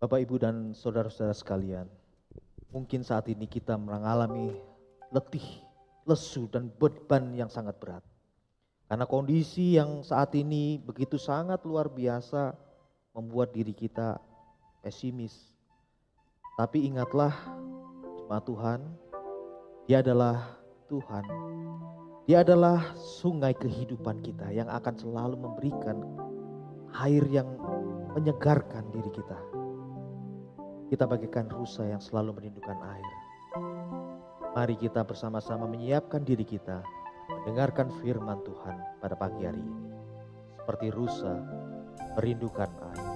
Bapak, Ibu, dan saudara-saudara sekalian, mungkin saat ini kita mengalami letih, lesu, dan beban yang sangat berat. Karena kondisi yang saat ini begitu sangat luar biasa membuat diri kita pesimis. Tapi ingatlah jemaat Tuhan, dia adalah Tuhan. Dia adalah sungai kehidupan kita yang akan selalu memberikan air yang menyegarkan diri kita. Kita bagikan rusa yang selalu merindukan air. Mari kita bersama-sama menyiapkan diri kita mendengarkan firman Tuhan pada pagi hari ini. Seperti rusa merindukan air.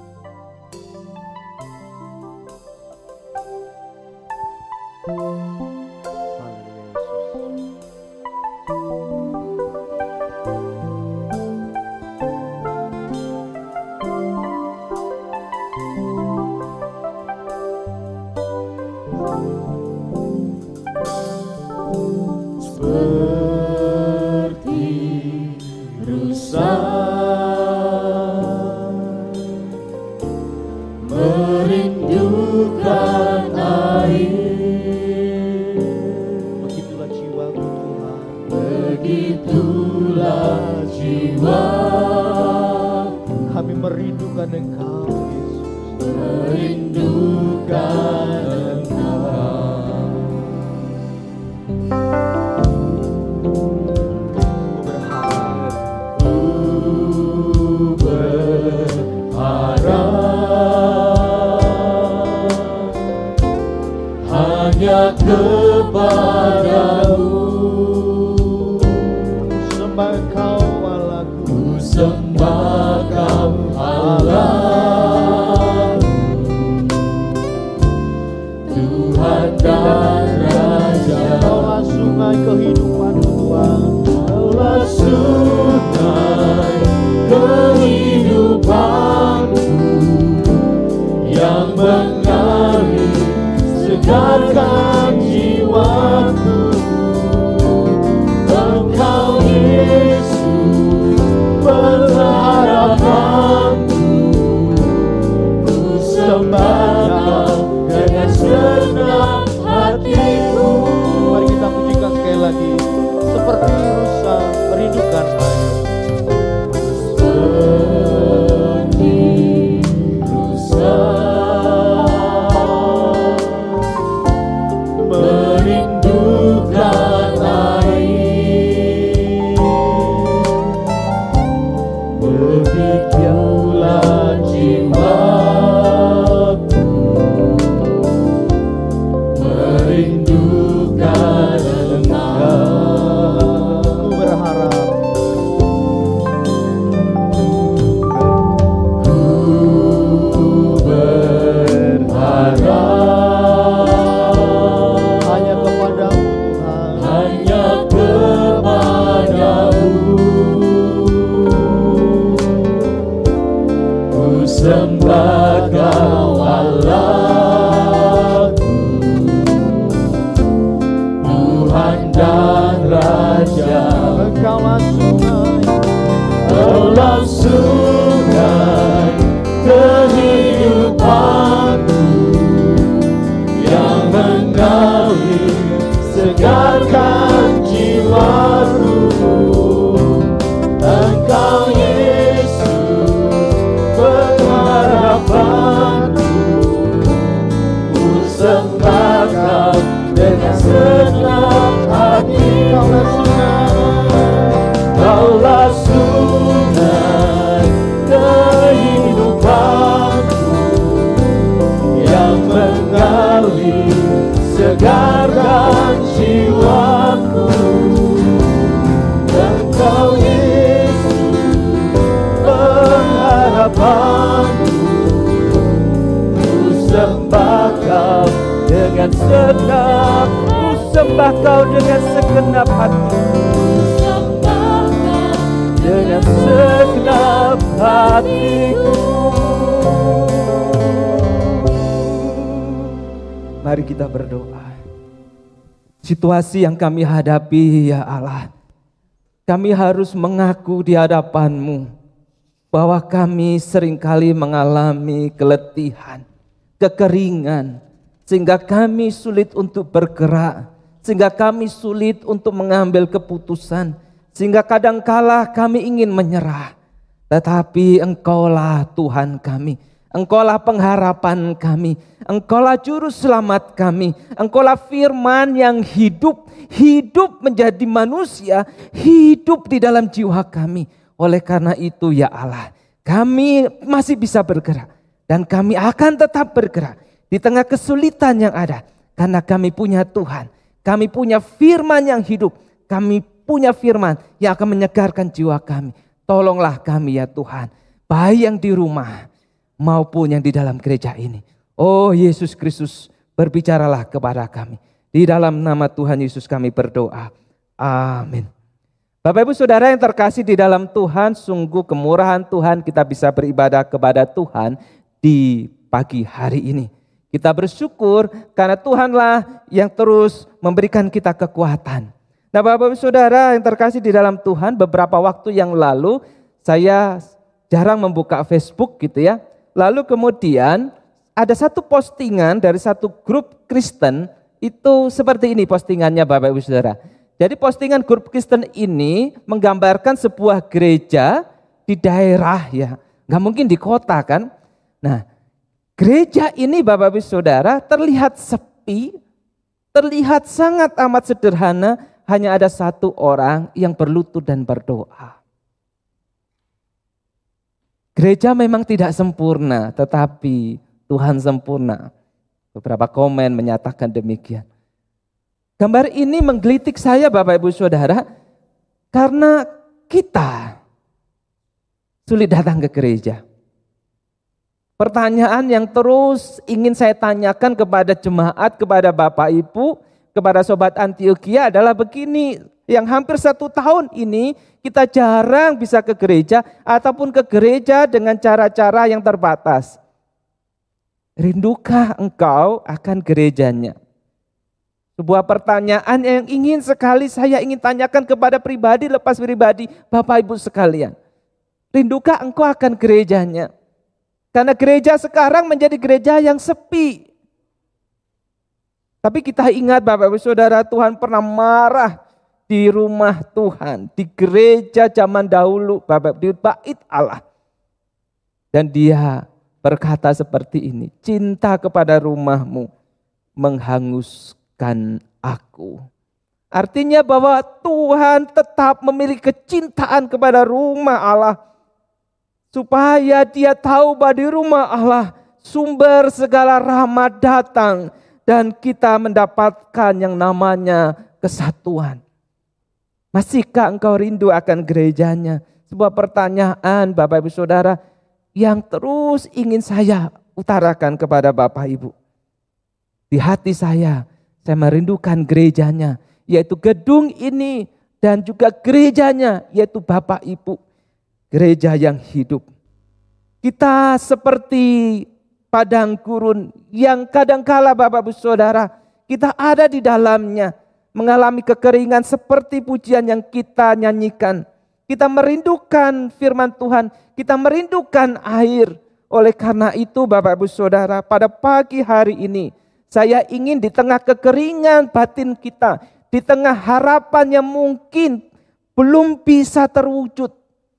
mengalir segarkan jiwaku. Engkau Yesus pengharapanku. Ku sembah kau dengan segenap Ku sembah kau dengan segenap hati. Dengan segenap hatiku. Situasi yang kami hadapi ya Allah. Kami harus mengaku di hadapanmu bahwa kami sering kali mengalami keletihan, kekeringan, sehingga kami sulit untuk bergerak, sehingga kami sulit untuk mengambil keputusan, sehingga kadangkala kami ingin menyerah. Tetapi Engkaulah Tuhan kami, Engkaulah pengharapan kami, Engkaulah juru selamat kami, Engkaulah firman yang hidup, hidup menjadi manusia, hidup di dalam jiwa kami. Oleh karena itu ya Allah, kami masih bisa bergerak dan kami akan tetap bergerak di tengah kesulitan yang ada karena kami punya Tuhan kami punya firman yang hidup. Kami punya firman yang akan menyegarkan jiwa kami. Tolonglah kami ya Tuhan. Baik yang di rumah maupun yang di dalam gereja ini. Oh Yesus Kristus berbicaralah kepada kami. Di dalam nama Tuhan Yesus kami berdoa. Amin. Bapak Ibu Saudara yang terkasih di dalam Tuhan, sungguh kemurahan Tuhan kita bisa beribadah kepada Tuhan di pagi hari ini. Kita bersyukur karena Tuhanlah yang terus memberikan kita kekuatan. Nah Bapak Ibu Saudara yang terkasih di dalam Tuhan, beberapa waktu yang lalu saya jarang membuka Facebook gitu ya. Lalu kemudian ada satu postingan dari satu grup Kristen itu seperti ini postingannya Bapak Ibu Saudara. Jadi postingan grup Kristen ini menggambarkan sebuah gereja di daerah ya. Nggak mungkin di kota kan. Nah Gereja ini Bapak Ibu Saudara terlihat sepi, terlihat sangat amat sederhana, hanya ada satu orang yang berlutut dan berdoa. Gereja memang tidak sempurna, tetapi Tuhan sempurna. Beberapa komen menyatakan demikian. Gambar ini menggelitik saya Bapak Ibu Saudara, karena kita sulit datang ke gereja. Pertanyaan yang terus ingin saya tanyakan kepada jemaat, kepada Bapak Ibu, kepada Sobat Antioquia adalah begini. Yang hampir satu tahun ini kita jarang bisa ke gereja ataupun ke gereja dengan cara-cara yang terbatas. Rindukah engkau akan gerejanya? Sebuah pertanyaan yang ingin sekali saya ingin tanyakan kepada pribadi lepas pribadi Bapak Ibu sekalian. Rindukah engkau akan gerejanya? Karena gereja sekarang menjadi gereja yang sepi. Tapi kita ingat Bapak Ibu Saudara Tuhan pernah marah di rumah Tuhan, di gereja zaman dahulu, Bapak di bait Allah. Dan dia berkata seperti ini, cinta kepada rumahmu menghanguskan aku. Artinya bahwa Tuhan tetap memiliki kecintaan kepada rumah Allah supaya dia tahu bahwa di rumah Allah sumber segala rahmat datang dan kita mendapatkan yang namanya kesatuan. Masihkah engkau rindu akan gerejanya? Sebuah pertanyaan Bapak Ibu Saudara yang terus ingin saya utarakan kepada Bapak Ibu. Di hati saya, saya merindukan gerejanya, yaitu gedung ini dan juga gerejanya, yaitu Bapak Ibu gereja yang hidup. Kita seperti padang gurun yang kadangkala Bapak Ibu Saudara, kita ada di dalamnya, mengalami kekeringan seperti pujian yang kita nyanyikan. Kita merindukan firman Tuhan, kita merindukan air. Oleh karena itu Bapak Ibu Saudara, pada pagi hari ini saya ingin di tengah kekeringan batin kita, di tengah harapan yang mungkin belum bisa terwujud,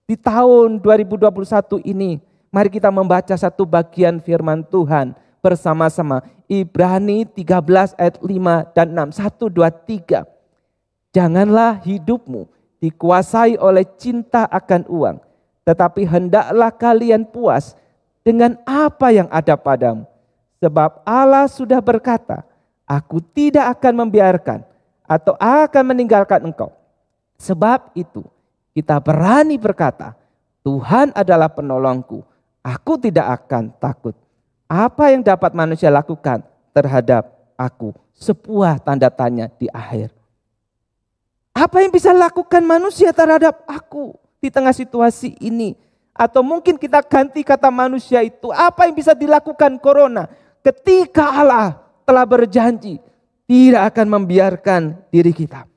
di tahun 2021 ini, mari kita membaca satu bagian firman Tuhan bersama-sama. Ibrani 13 ayat 5 dan 6. 1, 2, 3. Janganlah hidupmu dikuasai oleh cinta akan uang. Tetapi hendaklah kalian puas dengan apa yang ada padamu. Sebab Allah sudah berkata, aku tidak akan membiarkan atau akan meninggalkan engkau. Sebab itu kita berani berkata, Tuhan adalah penolongku, aku tidak akan takut. Apa yang dapat manusia lakukan terhadap aku? Sebuah tanda tanya di akhir. Apa yang bisa lakukan manusia terhadap aku di tengah situasi ini? Atau mungkin kita ganti kata manusia itu, apa yang bisa dilakukan corona ketika Allah telah berjanji tidak akan membiarkan diri kita.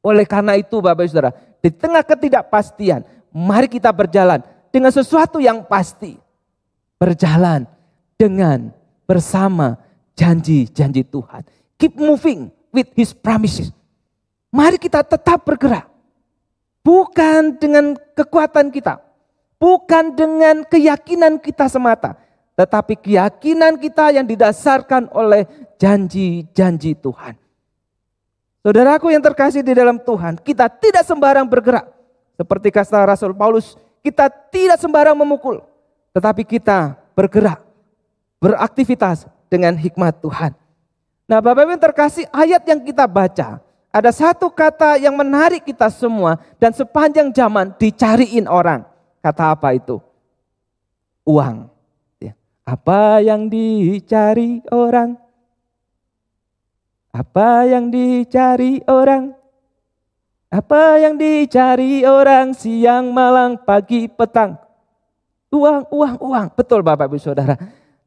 Oleh karena itu Bapak Saudara, di tengah ketidakpastian, mari kita berjalan dengan sesuatu yang pasti. Berjalan dengan bersama janji-janji Tuhan. Keep moving with his promises. Mari kita tetap bergerak. Bukan dengan kekuatan kita. Bukan dengan keyakinan kita semata. Tetapi keyakinan kita yang didasarkan oleh janji-janji Tuhan. Saudaraku yang terkasih di dalam Tuhan, kita tidak sembarang bergerak. Seperti kata Rasul Paulus, kita tidak sembarang memukul. Tetapi kita bergerak, beraktivitas dengan hikmat Tuhan. Nah Bapak Ibu terkasih, ayat yang kita baca, ada satu kata yang menarik kita semua dan sepanjang zaman dicariin orang. Kata apa itu? Uang. Ya. Apa yang dicari orang? Apa yang dicari orang? Apa yang dicari orang siang, malam, pagi, petang? Uang, uang, uang. Betul Bapak Ibu Saudara.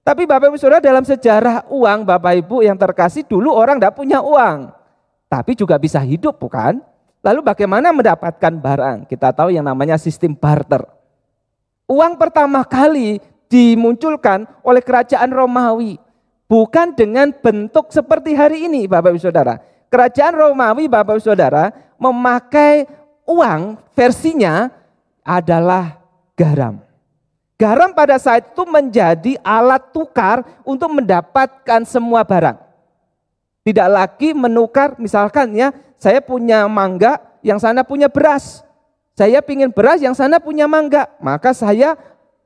Tapi Bapak Ibu Saudara dalam sejarah uang Bapak Ibu yang terkasih dulu orang tidak punya uang. Tapi juga bisa hidup bukan? Lalu bagaimana mendapatkan barang? Kita tahu yang namanya sistem barter. Uang pertama kali dimunculkan oleh kerajaan Romawi bukan dengan bentuk seperti hari ini Bapak Ibu Saudara. Kerajaan Romawi Bapak Ibu Saudara memakai uang versinya adalah garam. Garam pada saat itu menjadi alat tukar untuk mendapatkan semua barang. Tidak lagi menukar misalkan ya saya punya mangga yang sana punya beras. Saya ingin beras yang sana punya mangga. Maka saya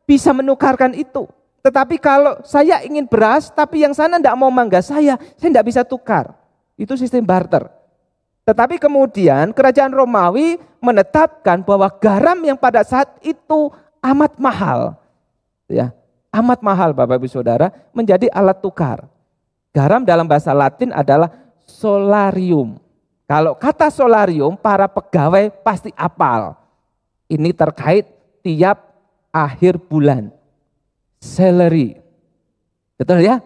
bisa menukarkan itu. Tetapi kalau saya ingin beras, tapi yang sana tidak mau mangga saya, saya tidak bisa tukar. Itu sistem barter. Tetapi kemudian kerajaan Romawi menetapkan bahwa garam yang pada saat itu amat mahal, ya amat mahal Bapak Ibu Saudara, menjadi alat tukar. Garam dalam bahasa Latin adalah solarium. Kalau kata solarium, para pegawai pasti apal. Ini terkait tiap akhir bulan salary. Betul ya?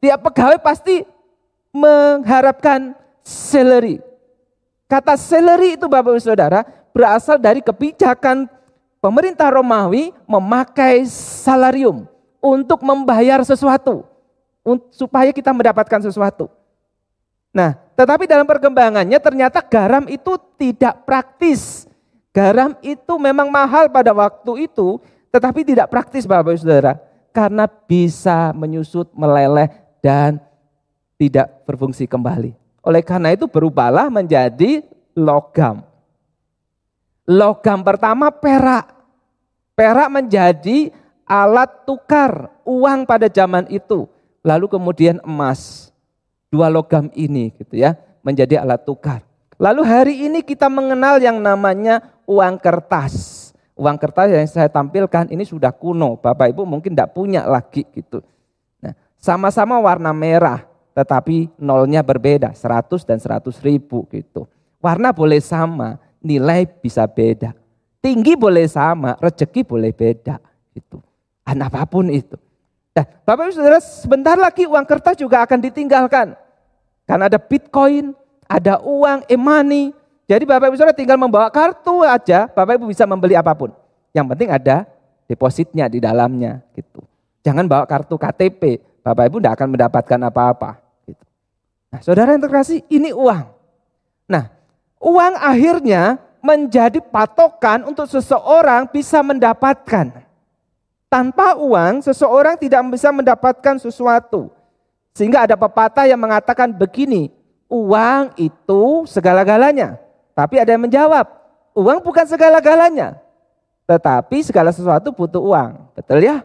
Tiap pegawai pasti mengharapkan salary. Kata salary itu Bapak Ibu Saudara berasal dari kebijakan pemerintah Romawi memakai salarium untuk membayar sesuatu supaya kita mendapatkan sesuatu. Nah, tetapi dalam perkembangannya ternyata garam itu tidak praktis. Garam itu memang mahal pada waktu itu, tetapi tidak praktis Bapak Ibu Saudara karena bisa menyusut, meleleh, dan tidak berfungsi kembali. Oleh karena itu berubahlah menjadi logam. Logam pertama perak. Perak menjadi alat tukar uang pada zaman itu. Lalu kemudian emas. Dua logam ini gitu ya, menjadi alat tukar. Lalu hari ini kita mengenal yang namanya uang kertas uang kertas yang saya tampilkan ini sudah kuno. Bapak Ibu mungkin tidak punya lagi gitu. Nah, sama-sama warna merah, tetapi nolnya berbeda, 100 dan 100 ribu gitu. Warna boleh sama, nilai bisa beda. Tinggi boleh sama, rezeki boleh beda gitu. Dan apa pun itu. Nah, Bapak Ibu Saudara, sebentar lagi uang kertas juga akan ditinggalkan. Karena ada Bitcoin, ada uang e-money, jadi Bapak Ibu Saudara tinggal membawa kartu aja, Bapak Ibu bisa membeli apa pun. Yang penting ada depositnya di dalamnya gitu. Jangan bawa kartu KTP, Bapak Ibu tidak akan mendapatkan apa-apa. Gitu. Nah saudara yang terkasih, ini uang. Nah uang akhirnya menjadi patokan untuk seseorang bisa mendapatkan. Tanpa uang, seseorang tidak bisa mendapatkan sesuatu. Sehingga ada pepatah yang mengatakan begini, uang itu segala-galanya. Tapi ada yang menjawab, uang bukan segala-galanya. Tetapi segala sesuatu butuh uang. Betul ya?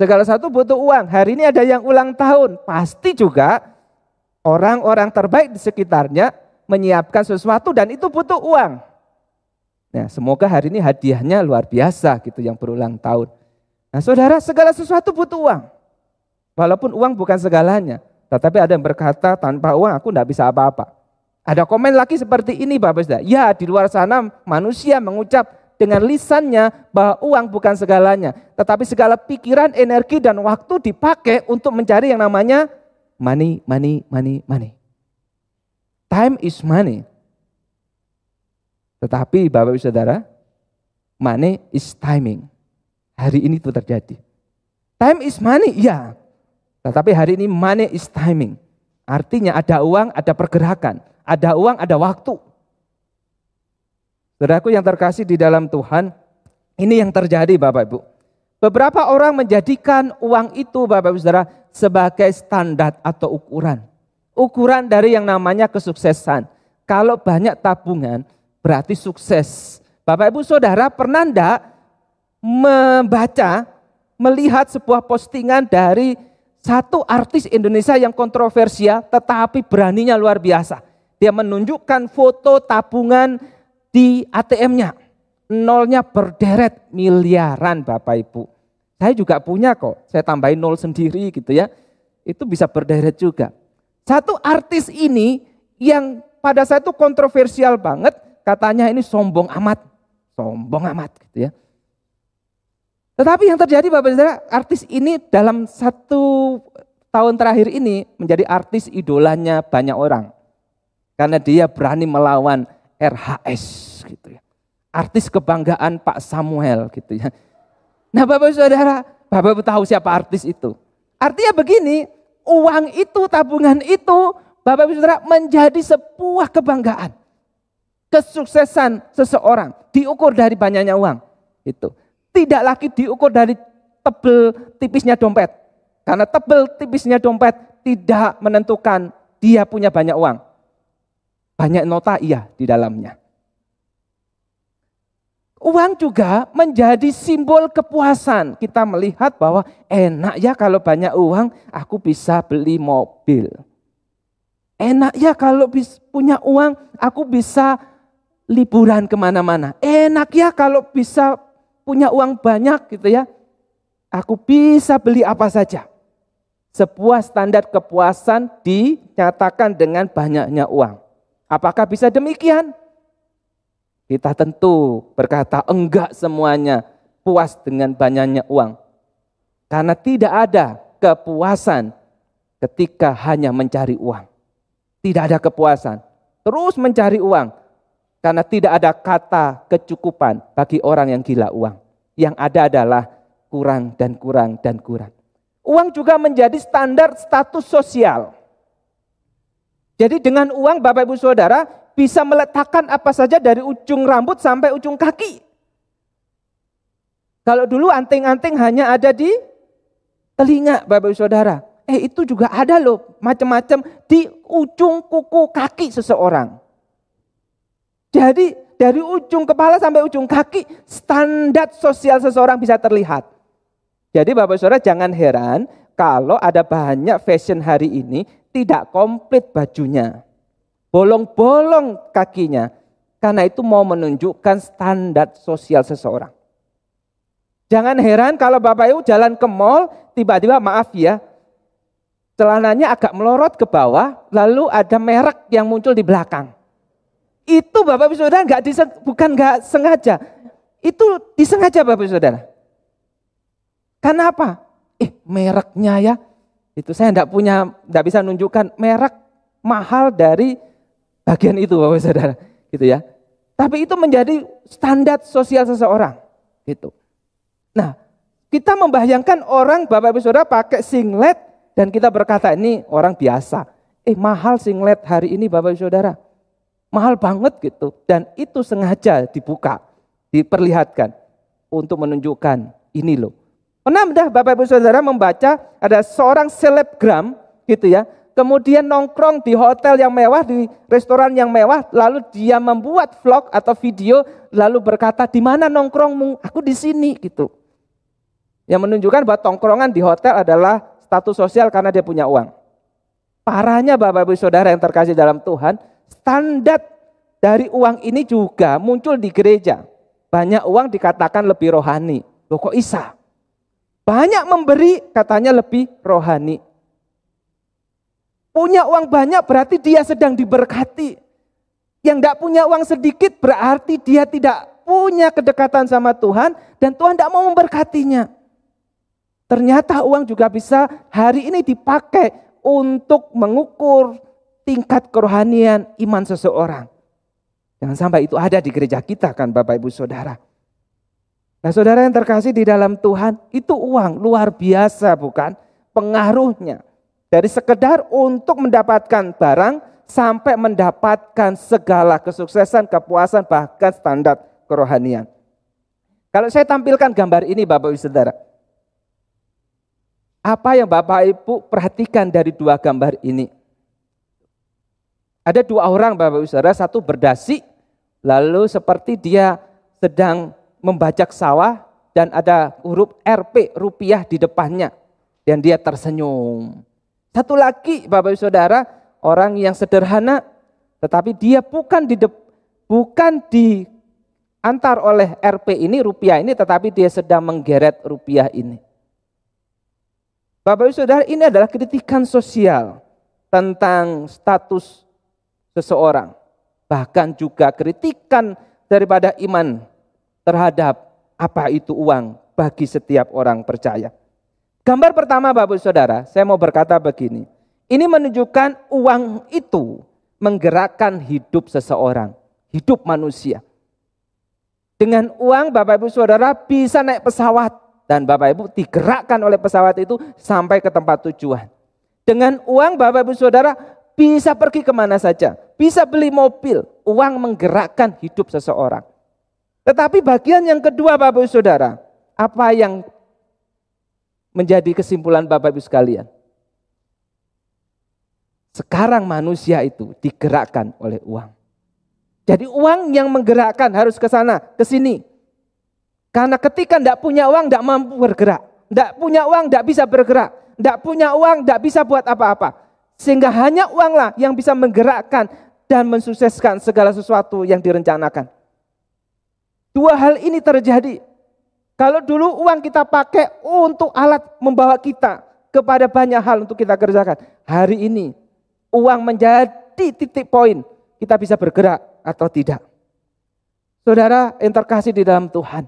Segala sesuatu butuh uang. Hari ini ada yang ulang tahun. Pasti juga orang-orang terbaik di sekitarnya menyiapkan sesuatu dan itu butuh uang. Nah, semoga hari ini hadiahnya luar biasa gitu yang berulang tahun. Nah saudara segala sesuatu butuh uang. Walaupun uang bukan segalanya. Tetapi ada yang berkata tanpa uang aku tidak bisa apa-apa. Ada komen lagi seperti ini Bapak Saudara. Ya di luar sana manusia mengucap dengan lisannya bahwa uang bukan segalanya. Tetapi segala pikiran, energi, dan waktu dipakai untuk mencari yang namanya money, money, money, money. Time is money. Tetapi Bapak Ibu Saudara, money is timing. Hari ini itu terjadi. Time is money, ya. Tetapi hari ini money is timing. Artinya ada uang, ada pergerakan. Ada uang, ada waktu. Saudaraku yang terkasih di dalam Tuhan, ini yang terjadi Bapak Ibu. Beberapa orang menjadikan uang itu Bapak Ibu Saudara sebagai standar atau ukuran. Ukuran dari yang namanya kesuksesan. Kalau banyak tabungan berarti sukses. Bapak Ibu Saudara pernah enggak membaca, melihat sebuah postingan dari satu artis Indonesia yang kontroversial tetapi beraninya luar biasa. Dia menunjukkan foto tabungan di ATM-nya. Nolnya berderet miliaran Bapak Ibu. Saya juga punya kok, saya tambahin nol sendiri gitu ya. Itu bisa berderet juga. Satu artis ini yang pada saat itu kontroversial banget, katanya ini sombong amat. Sombong amat gitu ya. Tetapi yang terjadi Bapak Saudara, artis ini dalam satu tahun terakhir ini menjadi artis idolanya banyak orang. Karena dia berani melawan RHS gitu ya. Artis kebanggaan Pak Samuel gitu ya. Nah Bapak Saudara, Bapak tahu siapa artis itu? Artinya begini, uang itu, tabungan itu, Bapak Ibu Saudara menjadi sebuah kebanggaan. Kesuksesan seseorang diukur dari banyaknya uang. Itu. Tidak lagi diukur dari tebel tipisnya dompet. Karena tebel tipisnya dompet tidak menentukan dia punya banyak uang. Banyak nota iya di dalamnya. Uang juga menjadi simbol kepuasan. Kita melihat bahwa enak ya kalau banyak uang, aku bisa beli mobil. Enak ya kalau punya uang, aku bisa liburan ke mana-mana. Enak ya kalau bisa punya uang banyak gitu ya. Aku bisa beli apa saja. Sebuah standar kepuasan dinyatakan dengan banyaknya uang. Apakah bisa demikian? Kita tentu berkata enggak semuanya puas dengan banyaknya uang. Karena tidak ada kepuasan ketika hanya mencari uang. Tidak ada kepuasan. Terus mencari uang. Karena tidak ada kata kecukupan bagi orang yang gila uang. Yang ada adalah kurang dan kurang dan kurang. Uang juga menjadi standar status sosial. Jadi dengan uang Bapak Ibu Saudara bisa meletakkan apa saja dari ujung rambut sampai ujung kaki. Kalau dulu anting-anting hanya ada di telinga Bapak Ibu Saudara. Eh itu juga ada loh macam-macam di ujung kuku kaki seseorang. Jadi dari ujung kepala sampai ujung kaki standar sosial seseorang bisa terlihat. Jadi Bapak Saudara jangan heran kalau ada banyak fashion hari ini tidak komplit bajunya. Bolong-bolong kakinya. Karena itu mau menunjukkan standar sosial seseorang. Jangan heran kalau Bapak Ibu jalan ke mall, tiba-tiba maaf ya, celananya agak melorot ke bawah, lalu ada merek yang muncul di belakang. Itu Bapak Ibu Saudara nggak bukan nggak sengaja, itu disengaja Bapak Ibu Saudara. Karena apa? Eh mereknya ya, itu saya tidak punya, tidak bisa menunjukkan merek mahal dari bagian itu Bapak Saudara, gitu ya. Tapi itu menjadi standar sosial seseorang, gitu. Nah, kita membayangkan orang Bapak Ibu Saudara pakai singlet dan kita berkata ini orang biasa. Eh mahal singlet hari ini Bapak Ibu Saudara. Mahal banget gitu. Dan itu sengaja dibuka, diperlihatkan untuk menunjukkan ini loh. Pernah dah Bapak Ibu Saudara membaca ada seorang selebgram gitu ya. Kemudian nongkrong di hotel yang mewah, di restoran yang mewah, lalu dia membuat vlog atau video, lalu berkata, di mana nongkrongmu? Aku di sini gitu. Yang menunjukkan bahwa tongkrongan di hotel adalah status sosial karena dia punya uang. Parahnya Bapak Ibu Saudara yang terkasih dalam Tuhan, standar dari uang ini juga muncul di gereja. Banyak uang dikatakan lebih rohani. Loh kok isa? Banyak memberi katanya lebih rohani. Punya uang banyak berarti dia sedang diberkati. Yang tidak punya uang sedikit berarti dia tidak punya kedekatan sama Tuhan dan Tuhan tidak mau memberkatinya. Ternyata uang juga bisa hari ini dipakai untuk mengukur tingkat kerohanian iman seseorang. Jangan sampai itu ada di gereja kita kan Bapak Ibu Saudara. Nah saudara yang terkasih di dalam Tuhan, itu uang luar biasa bukan? pengaruhnya. Dari sekedar untuk mendapatkan barang sampai mendapatkan segala kesuksesan, kepuasan, bahkan standar kerohanian. Kalau saya tampilkan gambar ini Bapak Ibu Saudara. Apa yang Bapak Ibu perhatikan dari dua gambar ini? Ada dua orang Bapak Ibu Saudara, satu berdasi, lalu seperti dia sedang membajak sawah dan ada huruf RP rupiah di depannya dan dia tersenyum. Satu lagi Bapak Ibu Saudara, orang yang sederhana tetapi dia bukan di bukan di antar oleh RP ini rupiah ini tetapi dia sedang menggeret rupiah ini. Bapak Ibu Saudara, ini adalah kritikan sosial tentang status seseorang. Bahkan juga kritikan daripada iman terhadap apa itu uang bagi setiap orang percaya. Gambar pertama Bapak Saudara, saya mau berkata begini. Ini menunjukkan uang itu menggerakkan hidup seseorang, hidup manusia. Dengan uang Bapak Ibu Saudara bisa naik pesawat dan Bapak Ibu digerakkan oleh pesawat itu sampai ke tempat tujuan. Dengan uang Bapak Ibu Saudara bisa pergi ke mana saja, bisa beli mobil, uang menggerakkan hidup seseorang. Tetapi bagian yang kedua Bapak Ibu Saudara, apa yang menjadi kesimpulan Bapak Ibu sekalian. Sekarang manusia itu digerakkan oleh uang. Jadi uang yang menggerakkan harus ke sana, ke sini. Karena ketika tidak punya uang tidak mampu bergerak. Tidak punya uang tidak bisa bergerak. Tidak punya uang tidak bisa buat apa-apa. Sehingga hanya uanglah yang bisa menggerakkan dan mensukseskan segala sesuatu yang direncanakan. Dua hal ini terjadi kalau dulu uang kita pakai untuk alat membawa kita kepada banyak hal untuk kita kerjakan. Hari ini uang menjadi titik poin kita bisa bergerak atau tidak. Saudara yang terkasih di dalam Tuhan.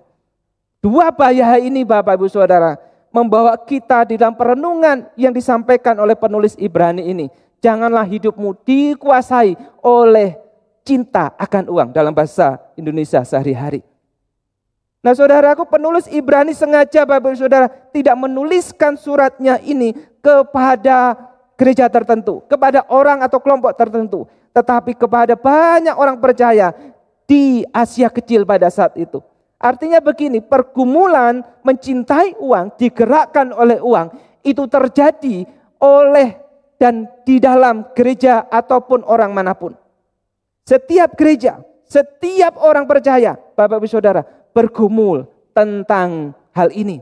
Dua bahaya ini Bapak Ibu Saudara membawa kita di dalam perenungan yang disampaikan oleh penulis Ibrani ini. Janganlah hidupmu dikuasai oleh cinta akan uang dalam bahasa Indonesia sehari-hari. Nah saudaraku penulis Ibrani sengaja Bapak Saudara tidak menuliskan suratnya ini kepada gereja tertentu, kepada orang atau kelompok tertentu, tetapi kepada banyak orang percaya di Asia kecil pada saat itu. Artinya begini, pergumulan mencintai uang, digerakkan oleh uang, itu terjadi oleh dan di dalam gereja ataupun orang mana pun. Setiap gereja, setiap orang percaya, Bapak Ibu Saudara, bergumul tentang hal ini.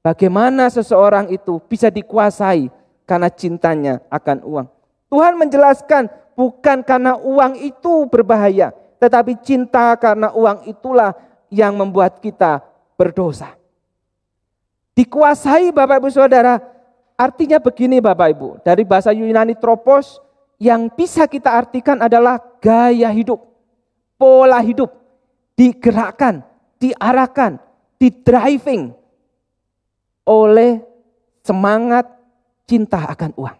Bagaimana seseorang itu bisa dikuasai karena cintanya akan uang. Tuhan menjelaskan bukan karena uang itu berbahaya, tetapi cinta karena uang itulah yang membuat kita berdosa. Dikuasai Bapak Ibu Saudara, artinya begini Bapak Ibu, dari bahasa Yunani tropos yang bisa kita artikan adalah gaya hidup, pola hidup, digerakkan, diarahkan, didriving oleh semangat cinta akan uang.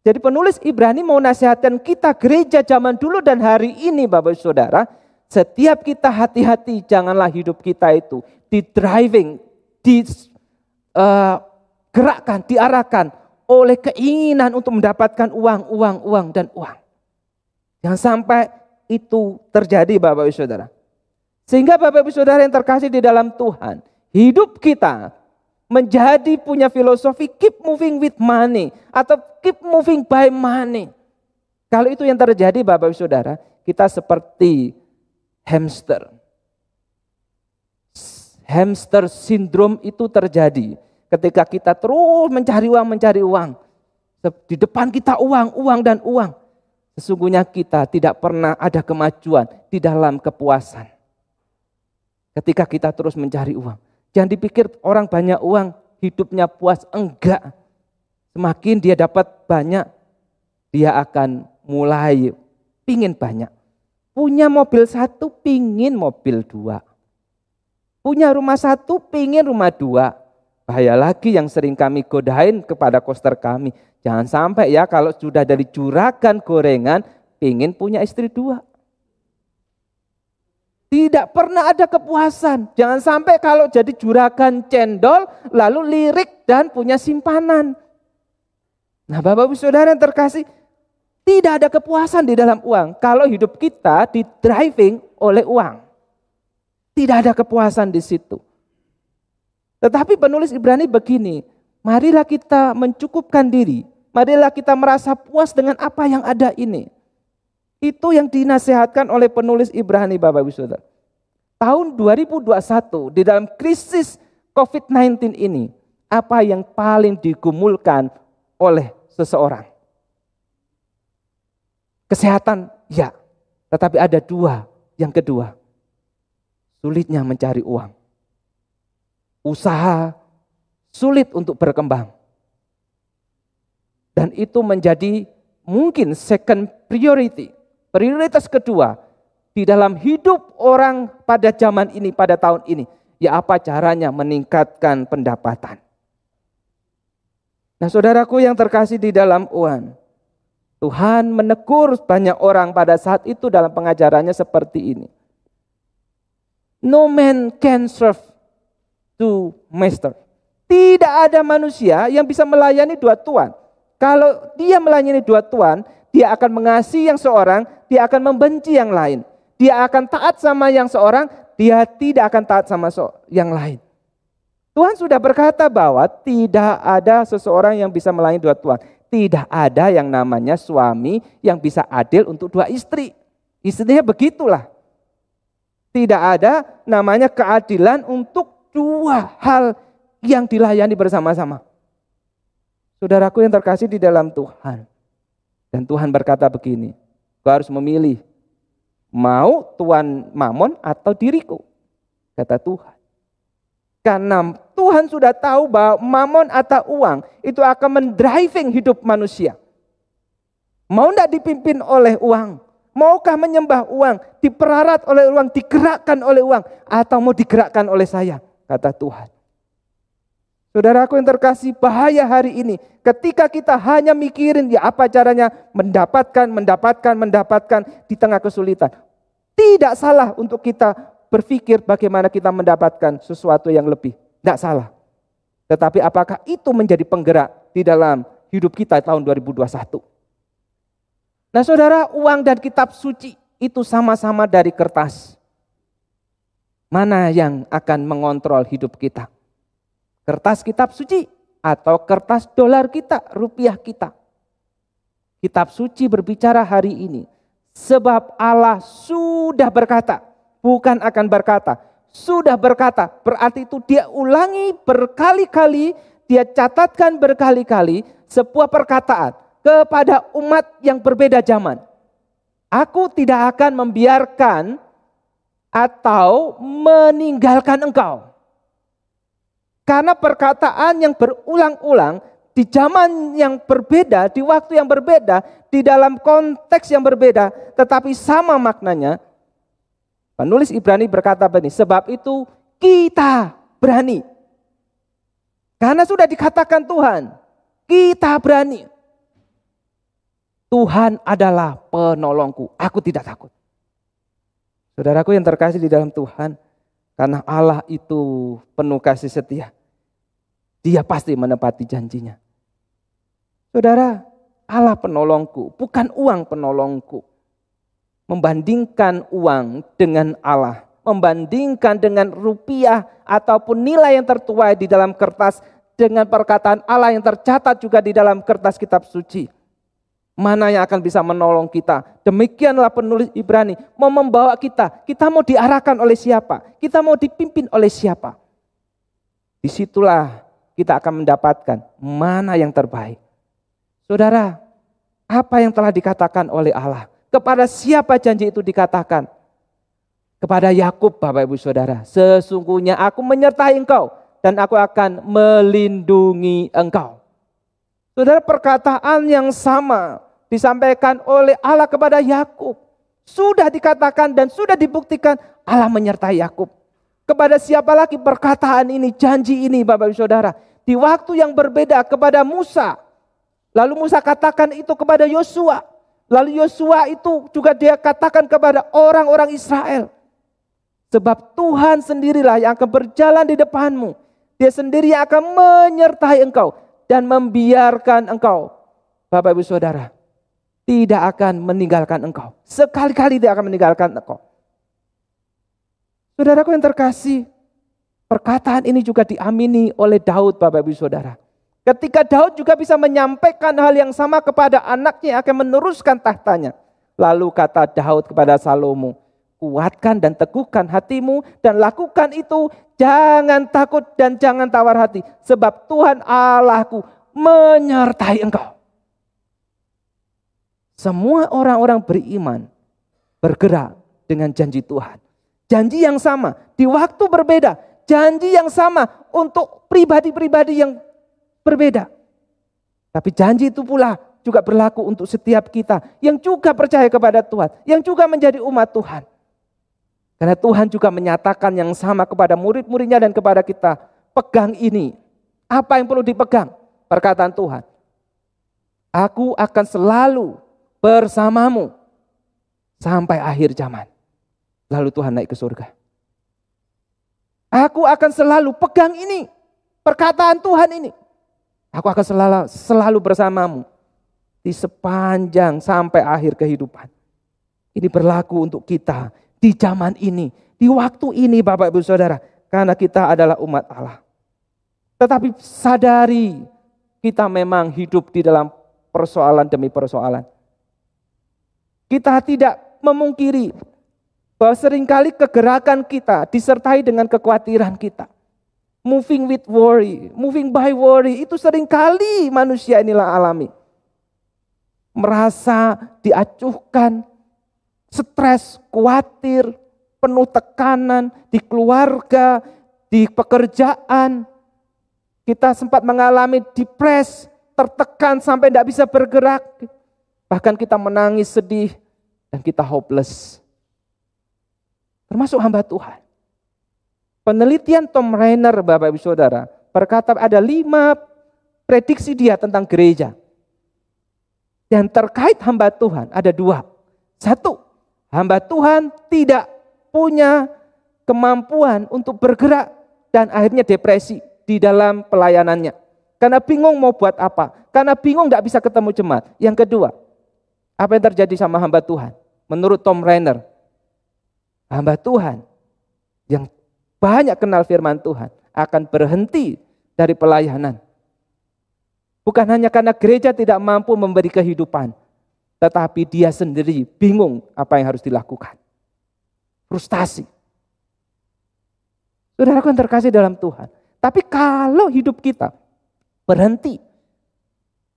Jadi penulis Ibrani mau nasihatkan kita gereja zaman dulu dan hari ini Bapak Saudara, setiap kita hati-hati janganlah hidup kita itu didriving, digerakkan, uh, diarahkan oleh keinginan untuk mendapatkan uang, uang, uang dan uang. Jangan sampai itu terjadi Bapak Saudara. Sehingga Bapak Ibu Saudara yang terkasih di dalam Tuhan, hidup kita menjadi punya filosofi keep moving with money atau keep moving by money. Kalau itu yang terjadi Bapak Ibu Saudara, kita seperti hamster. Hamster syndrome itu terjadi ketika kita terus mencari uang, mencari uang. Di depan kita uang, uang dan uang. Sesungguhnya kita tidak pernah ada kemajuan di dalam kepuasan ketika kita terus mencari uang. Jangan dipikir orang banyak uang, hidupnya puas. Enggak. Semakin dia dapat banyak, dia akan mulai pingin banyak. Punya mobil satu, pingin mobil dua. Punya rumah satu, pingin rumah dua. Bahaya lagi yang sering kami godain kepada koster kami. Jangan sampai ya kalau sudah dari juragan gorengan, pingin punya istri dua. Tidak pernah ada kepuasan. Jangan sampai kalau jadi juragan cendol lalu lirik dan punya simpanan. Nah Bapak Ibu Saudara yang terkasih, tidak ada kepuasan di dalam uang kalau hidup kita di driving oleh uang. Tidak ada kepuasan di situ. Tetapi penulis Ibrani begini, marilah kita mencukupkan diri, marilah kita merasa puas dengan apa yang ada ini. Itu yang dinasehatkan oleh penulis Ibrani Bapak Ibu Saudara. Tahun 2021 di dalam krisis COVID-19 ini, apa yang paling digumulkan oleh seseorang? Kesehatan, ya. Tetapi ada dua. Yang kedua, sulitnya mencari uang. Usaha sulit untuk berkembang. Dan itu menjadi mungkin second priority Prioritas kedua, di dalam hidup orang pada zaman ini, pada tahun ini, ya apa caranya meningkatkan pendapatan. Nah saudaraku yang terkasih di dalam uang, Tuhan menegur banyak orang pada saat itu dalam pengajarannya seperti ini. No man can serve two master. Tidak ada manusia yang bisa melayani dua tuan. Kalau dia melayani dua tuan, dia akan mengasihi yang seorang, dia akan membenci yang lain. Dia akan taat sama yang seorang, dia tidak akan taat sama yang lain. Tuhan sudah berkata bahwa tidak ada seseorang yang bisa melayani dua tuan. Tidak ada yang namanya suami yang bisa adil untuk dua istri. Istrinya begitulah. Tidak ada namanya keadilan untuk dua hal yang dilayani bersama-sama. Saudaraku yang terkasih di dalam Tuhan. Dan Tuhan berkata begini, kau harus memilih mau tuan mamon atau diriku, kata Tuhan. Karena Tuhan sudah tahu bahwa mamon atau uang itu akan mendriving hidup manusia. Mau tidak dipimpin oleh uang? Maukah menyembah uang, diperarat oleh uang, digerakkan oleh uang, atau mau digerakkan oleh saya? Kata Tuhan. Saudaraku yang terkasih, bahaya hari ini ketika kita hanya mikirin ya apa caranya mendapatkan, mendapatkan, mendapatkan di tengah kesulitan. Tidak salah untuk kita berpikir bagaimana kita mendapatkan sesuatu yang lebih. Tidak salah. Tetapi apakah itu menjadi penggerak di dalam hidup kita tahun 2021? Nah saudara, uang dan kitab suci itu sama-sama dari kertas. Mana yang akan mengontrol hidup kita? Kertas kitab suci atau kertas dolar kita, rupiah kita. Kitab suci berbicara hari ini. Sebab Allah sudah berkata, bukan akan berkata. Sudah berkata, berarti itu dia ulangi berkali-kali, dia catatkan berkali-kali sebuah perkataan kepada umat yang berbeda zaman. Aku tidak akan membiarkan atau meninggalkan engkau. Karena perkataan yang berulang-ulang di zaman yang berbeda, di waktu yang berbeda, di dalam konteks yang berbeda, tetapi sama maknanya. Penulis Ibrani berkata begini, sebab itu kita berani. Karena sudah dikatakan Tuhan, kita berani. Tuhan adalah penolongku, aku tidak takut. Saudaraku yang terkasih di dalam Tuhan, karena Allah itu penuh kasih setia. Dia pasti menepati janjinya. Saudara, Allah penolongku, bukan uang penolongku. Membandingkan uang dengan Allah, membandingkan dengan rupiah ataupun nilai yang tertuai di dalam kertas dengan perkataan Allah yang tercatat juga di dalam kertas kitab suci. Mana yang akan bisa menolong kita? Demikianlah penulis Ibrani mau membawa kita. Kita mau diarahkan oleh siapa? Kita mau dipimpin oleh siapa? Di situlah kita akan mendapatkan mana yang terbaik. Saudara, apa yang telah dikatakan oleh Allah? Kepada siapa janji itu dikatakan? Kepada Yakub, Bapak Ibu Saudara. Sesungguhnya aku menyertai engkau dan aku akan melindungi engkau. Saudara, perkataan yang sama disampaikan oleh Allah kepada Yakub. Sudah dikatakan dan sudah dibuktikan Allah menyertai Yakub. Kepada siapa lagi perkataan ini, janji ini Bapak Ibu Saudara di waktu yang berbeda kepada Musa. Lalu Musa katakan itu kepada Yosua. Lalu Yosua itu juga dia katakan kepada orang-orang Israel. Sebab Tuhan sendirilah yang akan berjalan di depanmu. Dia sendiri yang akan menyertai engkau dan membiarkan engkau. Bapak Ibu Saudara, tidak akan meninggalkan engkau. Sekali-kali dia akan meninggalkan engkau. Saudaraku yang terkasih, perkataan ini juga diamini oleh Daud Bapak Ibu Saudara. Ketika Daud juga bisa menyampaikan hal yang sama kepada anaknya yang akan meneruskan tahtanya. Lalu kata Daud kepada Salomo, kuatkan dan teguhkan hatimu dan lakukan itu. Jangan takut dan jangan tawar hati. Sebab Tuhan Allahku menyertai engkau. Semua orang-orang beriman bergerak dengan janji Tuhan. Janji yang sama, di waktu berbeda. Janji yang sama untuk pribadi-pribadi yang berbeda. Tapi janji itu pula juga berlaku untuk setiap kita yang juga percaya kepada Tuhan, yang juga menjadi umat Tuhan. Karena Tuhan juga menyatakan yang sama kepada murid-muridnya dan kepada kita. Pegang ini. Apa yang perlu dipegang? Perkataan Tuhan. Aku akan selalu bersamamu sampai akhir zaman. Lalu Tuhan naik ke surga. Aku akan selalu pegang ini. Perkataan Tuhan ini. Aku akan selalu, selalu bersamamu. Di sepanjang sampai akhir kehidupan. Ini berlaku untuk kita di zaman ini, di waktu ini Bapak Ibu Saudara, karena kita adalah umat Allah. Tetapi sadari kita memang hidup di dalam persoalan demi persoalan. Kita tidak memungkiri bahwa sering kali kegerakan kita disertai dengan kekhawatiran kita. Moving with worry, moving by worry, itu sering kali manusia inilah alami. Merasa diacuhkan, stres, khawatir, penuh tekanan di keluarga, di pekerjaan. Kita sempat mengalami depres, tertekan sampai tidak bisa bergerak. Bahkan kita menangis sedih dan kita hopeless. Termasuk hamba Tuhan. Penelitian Tom Rainer, Bapak Ibu Saudara, berkata ada lima prediksi dia tentang gereja. Dan terkait hamba Tuhan ada dua. Satu, Hamba Tuhan tidak punya kemampuan untuk bergerak dan akhirnya depresi di dalam pelayanannya. Karena bingung mau buat apa. Karena bingung tidak bisa ketemu jemaat. Yang kedua, apa yang terjadi sama hamba Tuhan? Menurut Tom Rainer, hamba Tuhan yang banyak kenal firman Tuhan akan berhenti dari pelayanan. Bukan hanya karena gereja tidak mampu memberi kehidupan, tetapi dia sendiri bingung apa yang harus dilakukan. Frustasi. Saudara yang terkasih dalam Tuhan. Tapi kalau hidup kita berhenti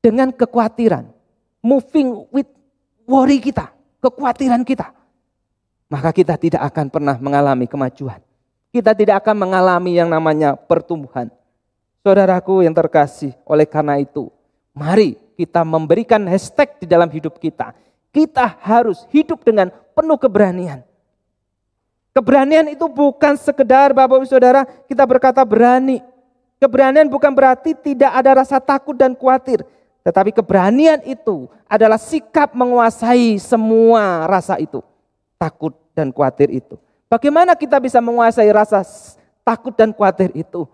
dengan kekhawatiran, moving with worry kita, kekhawatiran kita, maka kita tidak akan pernah mengalami kemajuan. Kita tidak akan mengalami yang namanya pertumbuhan. Saudaraku yang terkasih, oleh karena itu, mari kita memberikan hashtag di dalam hidup kita. Kita harus hidup dengan penuh keberanian. Keberanian itu bukan sekedar Bapak Ibu Saudara kita berkata berani. Keberanian bukan berarti tidak ada rasa takut dan khawatir. Tetapi keberanian itu adalah sikap menguasai semua rasa itu. Takut dan khawatir itu. Bagaimana kita bisa menguasai rasa takut dan khawatir itu?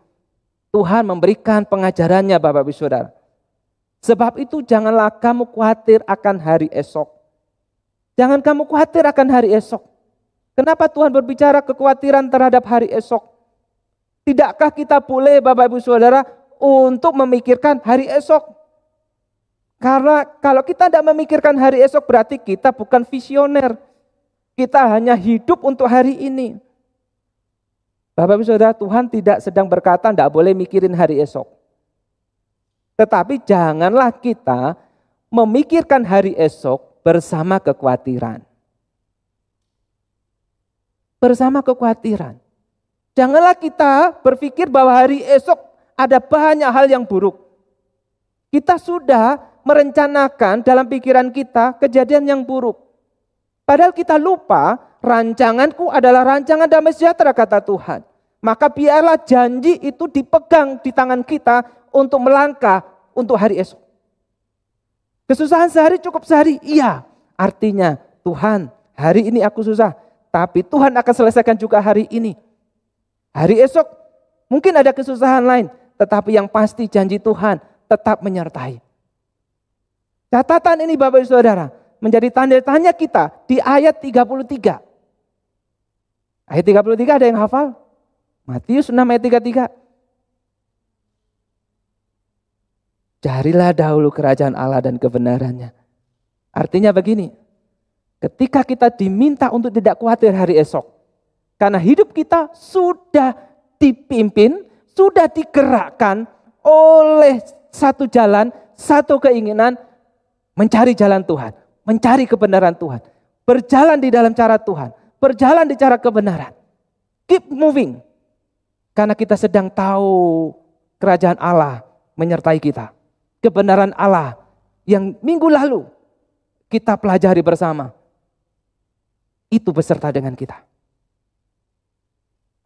Tuhan memberikan pengajarannya Bapak Ibu Saudara. Sebab itu janganlah kamu khawatir akan hari esok. Jangan kamu khawatir akan hari esok. Kenapa Tuhan berbicara kekhawatiran terhadap hari esok? Tidakkah kita boleh Bapak Ibu Saudara untuk memikirkan hari esok? Karena kalau kita tidak memikirkan hari esok berarti kita bukan visioner. Kita hanya hidup untuk hari ini. Bapak Ibu Saudara, Tuhan tidak sedang berkata tidak boleh mikirin hari esok. Tetapi janganlah kita memikirkan hari esok bersama kekhawatiran. Bersama kekhawatiran. Janganlah kita berpikir bahwa hari esok ada banyak hal yang buruk. Kita sudah merencanakan dalam pikiran kita kejadian yang buruk. Padahal kita lupa rancanganku adalah rancangan damai sejahtera kata Tuhan. Maka biarlah janji itu dipegang di tangan kita untuk melangkah untuk hari esok. Kesusahan sehari cukup sehari? Iya. Artinya Tuhan hari ini aku susah. tapi Tuhan akan selesaikan juga hari ini. Hari esok mungkin ada kesusahan lain, tetapi yang pasti janji Tuhan tetap menyertai. Catatan ini Bapak Ibu Saudara menjadi tanda tanya kita di ayat 33. Ayat 33 ada yang hafal? Matius 6 ayat 33. Carilah dahulu kerajaan Allah dan kebenarannya. Artinya begini, ketika kita diminta untuk tidak khawatir hari esok, karena hidup kita sudah dipimpin, sudah digerakkan oleh satu jalan, satu keinginan, mencari jalan Tuhan, mencari kebenaran Tuhan, berjalan di dalam cara Tuhan, berjalan di cara kebenaran. Keep moving. Karena kita sedang tahu kerajaan Allah menyertai kita kebenaran Allah yang minggu lalu kita pelajari bersama. Itu beserta dengan kita.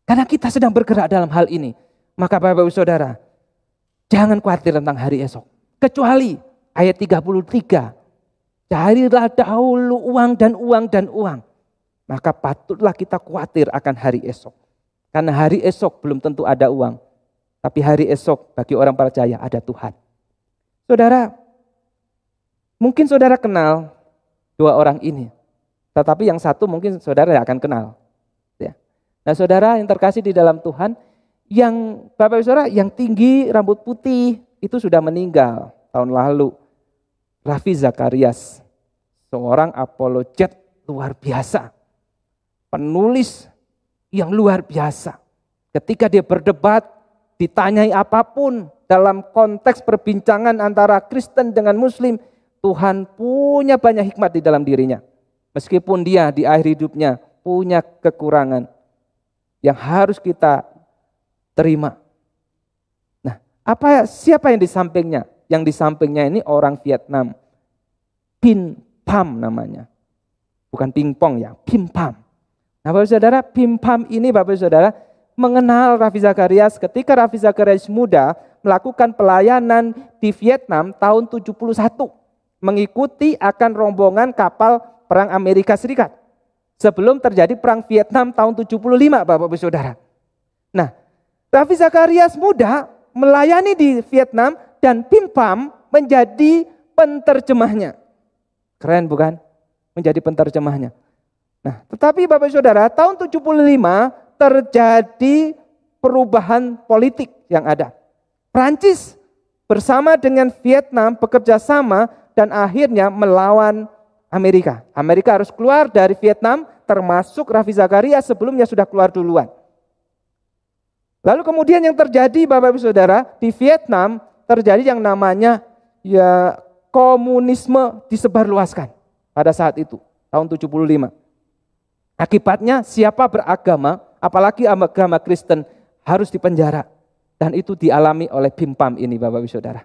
Karena kita sedang bergerak dalam hal ini. Maka Bapak Ibu Saudara, jangan khawatir tentang hari esok. Kecuali ayat 33. Carilah dahulu uang dan uang dan uang. Maka patutlah kita khawatir akan hari esok. Karena hari esok belum tentu ada uang. Tapi hari esok bagi orang percaya ada Tuhan. Saudara, mungkin saudara kenal dua orang ini. Tetapi yang satu mungkin saudara akan kenal. Ya. Nah saudara yang terkasih di dalam Tuhan, yang Bapak Ibu Saudara yang tinggi rambut putih itu sudah meninggal tahun lalu. Raffi Zakarias, seorang apologet luar biasa. Penulis yang luar biasa. Ketika dia berdebat, ditanyai apa pun, dalam konteks perbincangan antara Kristen dengan Muslim, Tuhan punya banyak hikmat di dalam dirinya. Meskipun dia di akhir hidupnya punya kekurangan yang harus kita terima. Nah, apa siapa yang di sampingnya? Yang di sampingnya ini orang Vietnam. Pin Pam namanya. Bukan pingpong ya, Pim Pam. Nah, Bapak Saudara, Pim Pam ini Bapak Saudara mengenal Raffi Zakarias ketika Raffi Zakarias muda melakukan pelayanan di Vietnam tahun 71 mengikuti akan rombongan kapal perang Amerika Serikat sebelum terjadi perang Vietnam tahun 75 Bapak Ibu Saudara. Nah, Raffi Zakarias muda melayani di Vietnam dan Pim Pam menjadi penterjemahnya. Keren bukan? Menjadi penterjemahnya. Nah, tetapi Bapak Saudara, tahun 75 terjadi perubahan politik yang ada. Prancis bersama dengan Vietnam bekerja sama dan akhirnya melawan Amerika. Amerika harus keluar dari Vietnam termasuk Raffi Zakaria sebelumnya sudah keluar duluan. Lalu kemudian yang terjadi Bapak Ibu Saudara di Vietnam terjadi yang namanya ya komunisme disebarluaskan pada saat itu tahun 75. Akibatnya siapa beragama apalagi agama Kristen harus dipenjara. Dan itu dialami oleh Bimpam ini Bapak Ibu Saudara.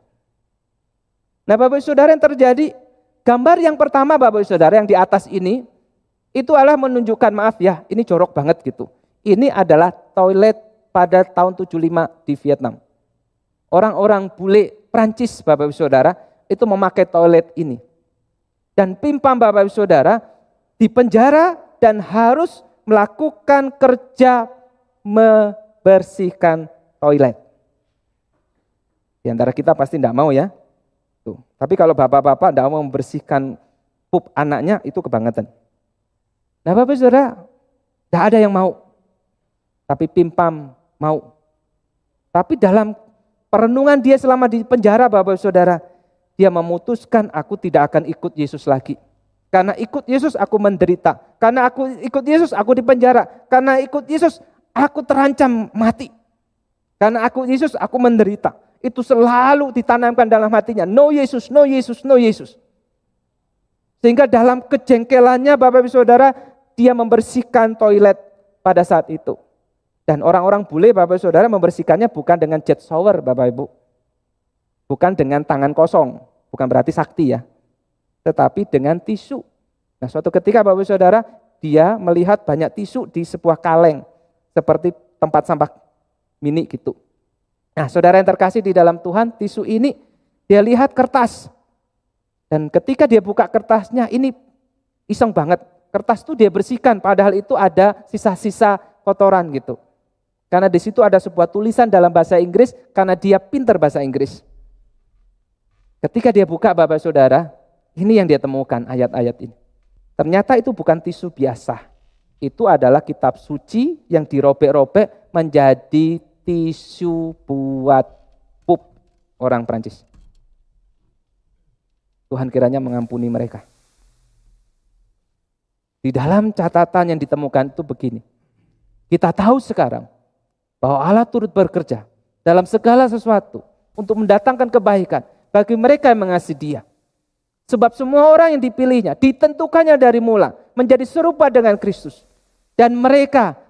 Nah Bapak Ibu Saudara yang terjadi, gambar yang pertama Bapak Ibu Saudara yang di atas ini, itu adalah menunjukkan maaf ya, ini jorok banget gitu. Ini adalah toilet pada tahun 75 di Vietnam. Orang-orang bule Prancis Bapak Ibu Saudara itu memakai toilet ini. Dan Pimpam Bapak Ibu Saudara di penjara dan harus melakukan kerja membersihkan toilet. Di antara kita pasti tidak mau ya. Tuh. Tapi kalau bapak-bapak tidak mau membersihkan pup anaknya, itu kebangetan. Nah bapak saudara, tidak ada yang mau. Tapi pimpam mau. Tapi dalam perenungan dia selama di penjara bapak saudara, dia memutuskan aku tidak akan ikut Yesus lagi. Karena ikut Yesus aku menderita. Karena aku ikut Yesus aku di penjara. Karena ikut Yesus aku terancam mati. Karena aku Yesus aku menderita itu selalu ditanamkan dalam hatinya. No Yesus, no Yesus, no Yesus. Sehingga dalam kejengkelannya Bapak Ibu Saudara, dia membersihkan toilet pada saat itu. Dan orang-orang bule Bapak Ibu Saudara membersihkannya bukan dengan jet shower Bapak Ibu. Bukan dengan tangan kosong, bukan berarti sakti ya. Tetapi dengan tisu. Nah suatu ketika Bapak Ibu Saudara, dia melihat banyak tisu di sebuah kaleng. Seperti tempat sampah mini gitu. Nah, saudara yang terkasih di dalam Tuhan, tisu ini dia lihat kertas. Dan ketika dia buka kertasnya, ini iseng banget. kertas itu dia bersihkan padahal itu ada sisa-sisa kotoran gitu. Karena di situ ada sebuah tulisan dalam bahasa Inggris karena dia pinter bahasa Inggris. Ketika dia buka Bapak Saudara, ini yang dia temukan ayat-ayat ini. Ternyata itu bukan tisu biasa. Itu adalah kitab suci yang dirobek-robek menjadi tisu buat pup orang Prancis. Tuhan kiranya mengampuni mereka. Di dalam catatan yang ditemukan itu begini. Kita tahu sekarang bahwa Allah turut bekerja dalam segala sesuatu untuk mendatangkan kebaikan bagi mereka yang mengasihi dia. Sebab semua orang yang dipilihnya, ditentukannya dari mula, menjadi serupa dengan Kristus. Dan mereka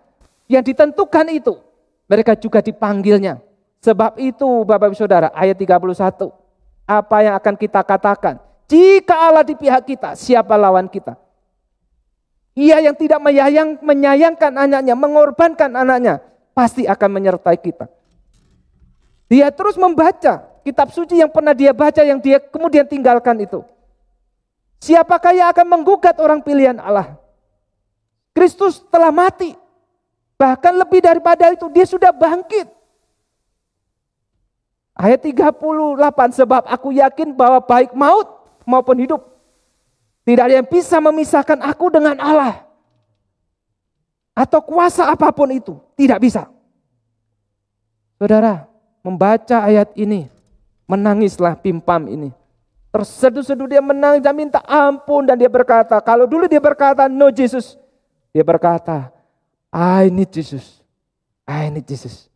yang ditentukan itu, mereka juga dipanggilnya. Sebab itu Bapak Ibu Saudara, ayat 31. Apa yang akan kita katakan? Jika Allah di pihak kita, siapa lawan kita? Ia yang tidak menyayang, menyayangkan anaknya, mengorbankan anaknya, pasti akan menyertai kita. Dia terus membaca kitab suci yang pernah dia baca, yang dia kemudian tinggalkan itu. Siapakah yang akan menggugat orang pilihan Allah? Kristus telah mati. Bahkan lebih daripada itu, dia sudah bangkit. Ayat 38, sebab aku yakin bahwa baik maut maupun hidup tidak ada yang bisa memisahkan aku dengan Allah. Atau kuasa apa pun itu. Tidak bisa. Saudara, membaca ayat ini. Menangislah pimpam ini. Terseduh-seduh dia menangis dan minta ampun. Dan dia berkata, kalau dulu dia berkata, no Jesus. Dia berkata, I need Jesus. I need Jesus.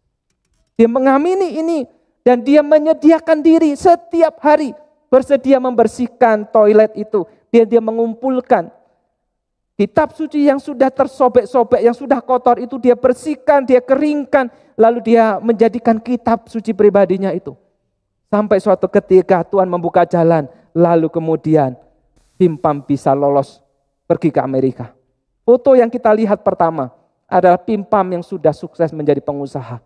Dia mengamini ini. Dan dia menyediakan diri setiap hari. Bersedia membersihkan toilet itu dia dia mengumpulkan kitab suci yang sudah tersobek-sobek, yang sudah kotor itu dia bersihkan, dia keringkan, lalu dia menjadikan kitab suci pribadinya itu. Sampai suatu ketika Tuhan membuka jalan, lalu kemudian Pimpam bisa lolos pergi ke Amerika. Foto yang kita lihat pertama adalah Pimpam yang sudah sukses menjadi pengusaha.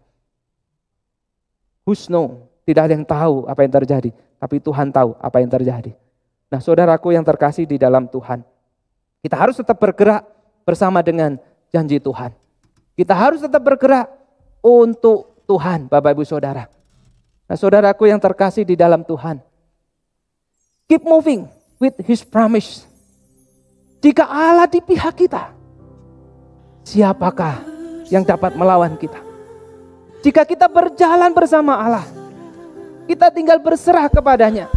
Husno, tidak ada yang tahu apa yang terjadi, tapi Tuhan tahu apa yang terjadi. Nah saudaraku yang terkasih di dalam Tuhan. Kita harus tetap bergerak bersama dengan janji Tuhan. Kita harus tetap bergerak untuk Tuhan Bapak Ibu Saudara. Nah saudaraku yang terkasih di dalam Tuhan. Keep moving with his promise. Jika Allah di pihak kita, siapakah yang dapat melawan kita? Jika kita berjalan bersama Allah, kita tinggal berserah kepadanya.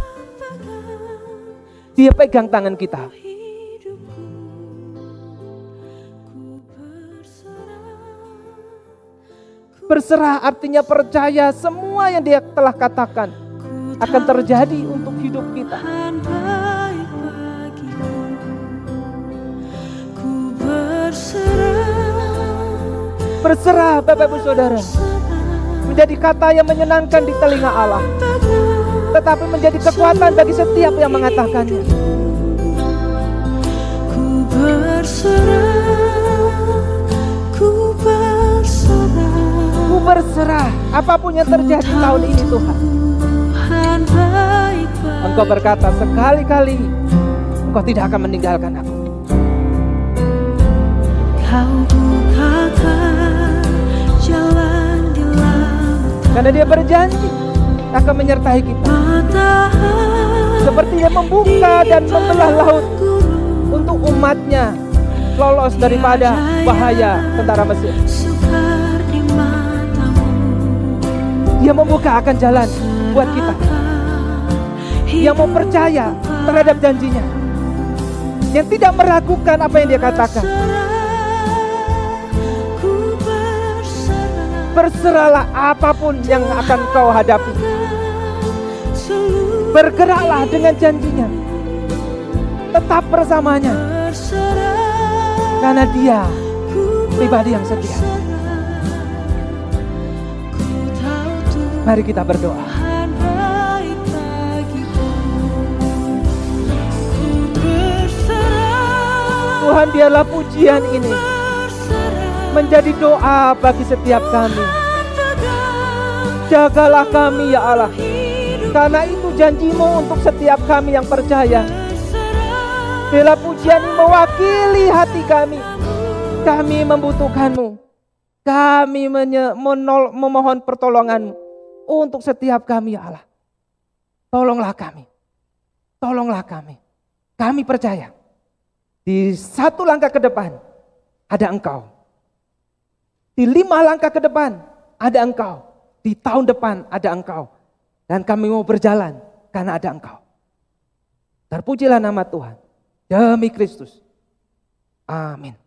Dia pegang tangan kita. Berserah artinya percaya semua yang dia telah katakan akan terjadi untuk hidup kita. Berserah. Bapak Ibu Saudara. Menjadi kata yang menyenangkan di telinga Allah. Tetapi menjadi kekuatan bagi setiap yang mengatakannya. Ku berserah, berserah, apa pun yang terjadi tahun ini Tuhan. Engkau berkata sekali-kali Engkau tidak akan meninggalkan aku. Kau bukakan jalan di lautan. Karena dia berjanji akan menyertai kita. Seperti yang membuka dan membelah laut untuk umatnya lolos daripada bahaya tentara Mesir. Dia membuka akan jalan buat kita. Yang mau percaya terhadap janjinya. Yang tidak meragukan apa yang dia katakan. Berserahlah apa pun yang akan kau hadapi. Bergeraklah dengan janjinya. Tetap bersamanya. Karena dia pribadi yang setia. Mari kita berdoa. Tuhan dialah pujian ini menjadi doa bagi setiap kami. Jagalah kami ya Allah. Karena itu janjimu untuk setiap kami yang percaya. Bila pujian ini mewakili hati kami. Kami membutuhkanmu. Kami menol, memohon pertolonganmu untuk setiap kami ya Allah. Tolonglah kami. Tolonglah kami. Kami percaya. Di satu langkah ke depan ada engkau. Di lima langkah ke depan ada engkau. Di tahun depan ada engkau. Dan kami mau berjalan karena ada engkau. Terpujilah nama Tuhan. Demi Kristus. Amin.